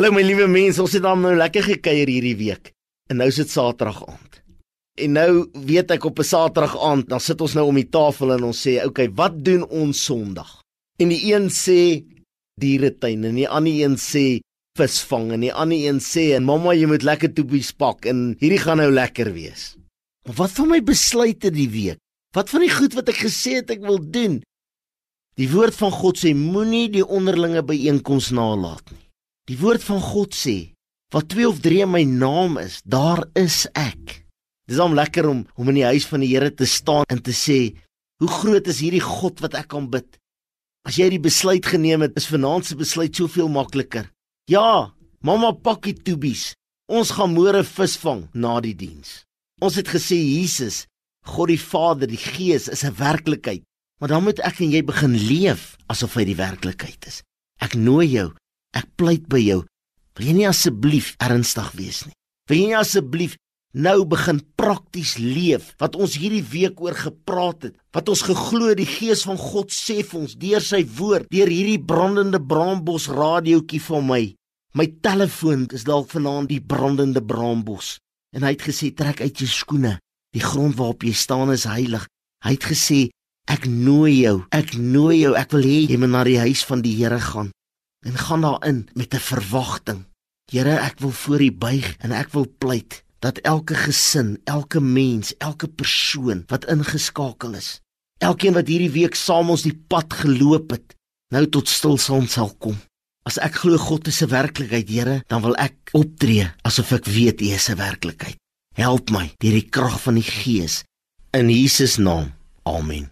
Hallo my liewe mense, ons het dan nou lekker gekuier hierdie week. En nou is dit Saterdag aand. En nou weet ek op 'n Saterdag aand, dan sit ons nou om die tafel en ons sê, "Oké, okay, wat doen ons Sondag?" En die een sê dieretuin en die ander een sê visvang en die ander een sê, "En mamma, jy moet lekker toepies pak en hierdie gaan nou lekker wees." Maar wat van my besluite die week? Wat van die goed wat ek gesê het ek wil doen? Die woord van God sê moenie die onderlinge byeenkoms nalat nie. Die woord van God sê, "Wat twee of drie in my naam is, daar is ek." Dis om lekker om om in die huis van die Here te staan en te sê, "Hoe groot is hierdie God wat ek kan bid?" As jy die besluit geneem het, is vanaand se besluit soveel makliker. Ja, mamma pak die toebies. Ons gaan môre visvang na die diens. Ons het gesê Jesus, God die Vader, die Gees is 'n werklikheid. Maar dan moet ek en jy begin leef asof hy die werklikheid is. Ek nooi jou Ek pleit by jou. Wil jy nie asseblief ernstig wees nie? Wil jy nie asseblief nou begin prakties leef wat ons hierdie week oor gepraat het? Wat ons geglo die Gees van God sê vir ons deur sy woord, deur hierdie brandende braambos radiootjie van my. My telefoon is dalk vanaand die brandende braambos. En hy het gesê trek uit jou skoene. Die grond waarop jy staan is heilig. Hy het gesê ek nooi jou. Ek nooi jou. Ek wil hê jy moet na die huis van die Here gaan en gaan daarin met 'n verwagting. Here, ek wil voor U buig en ek wil pleit dat elke gesin, elke mens, elke persoon wat ingeskakel is, elkeen wat hierdie week saam ons die pad geloop het, nou tot stilstand sal kom. As ek glo God is 'n werklikheid, Here, dan wil ek optree asof ek weet U is 'n werklikheid. Help my deur die krag van die Gees in Jesus naam. Amen.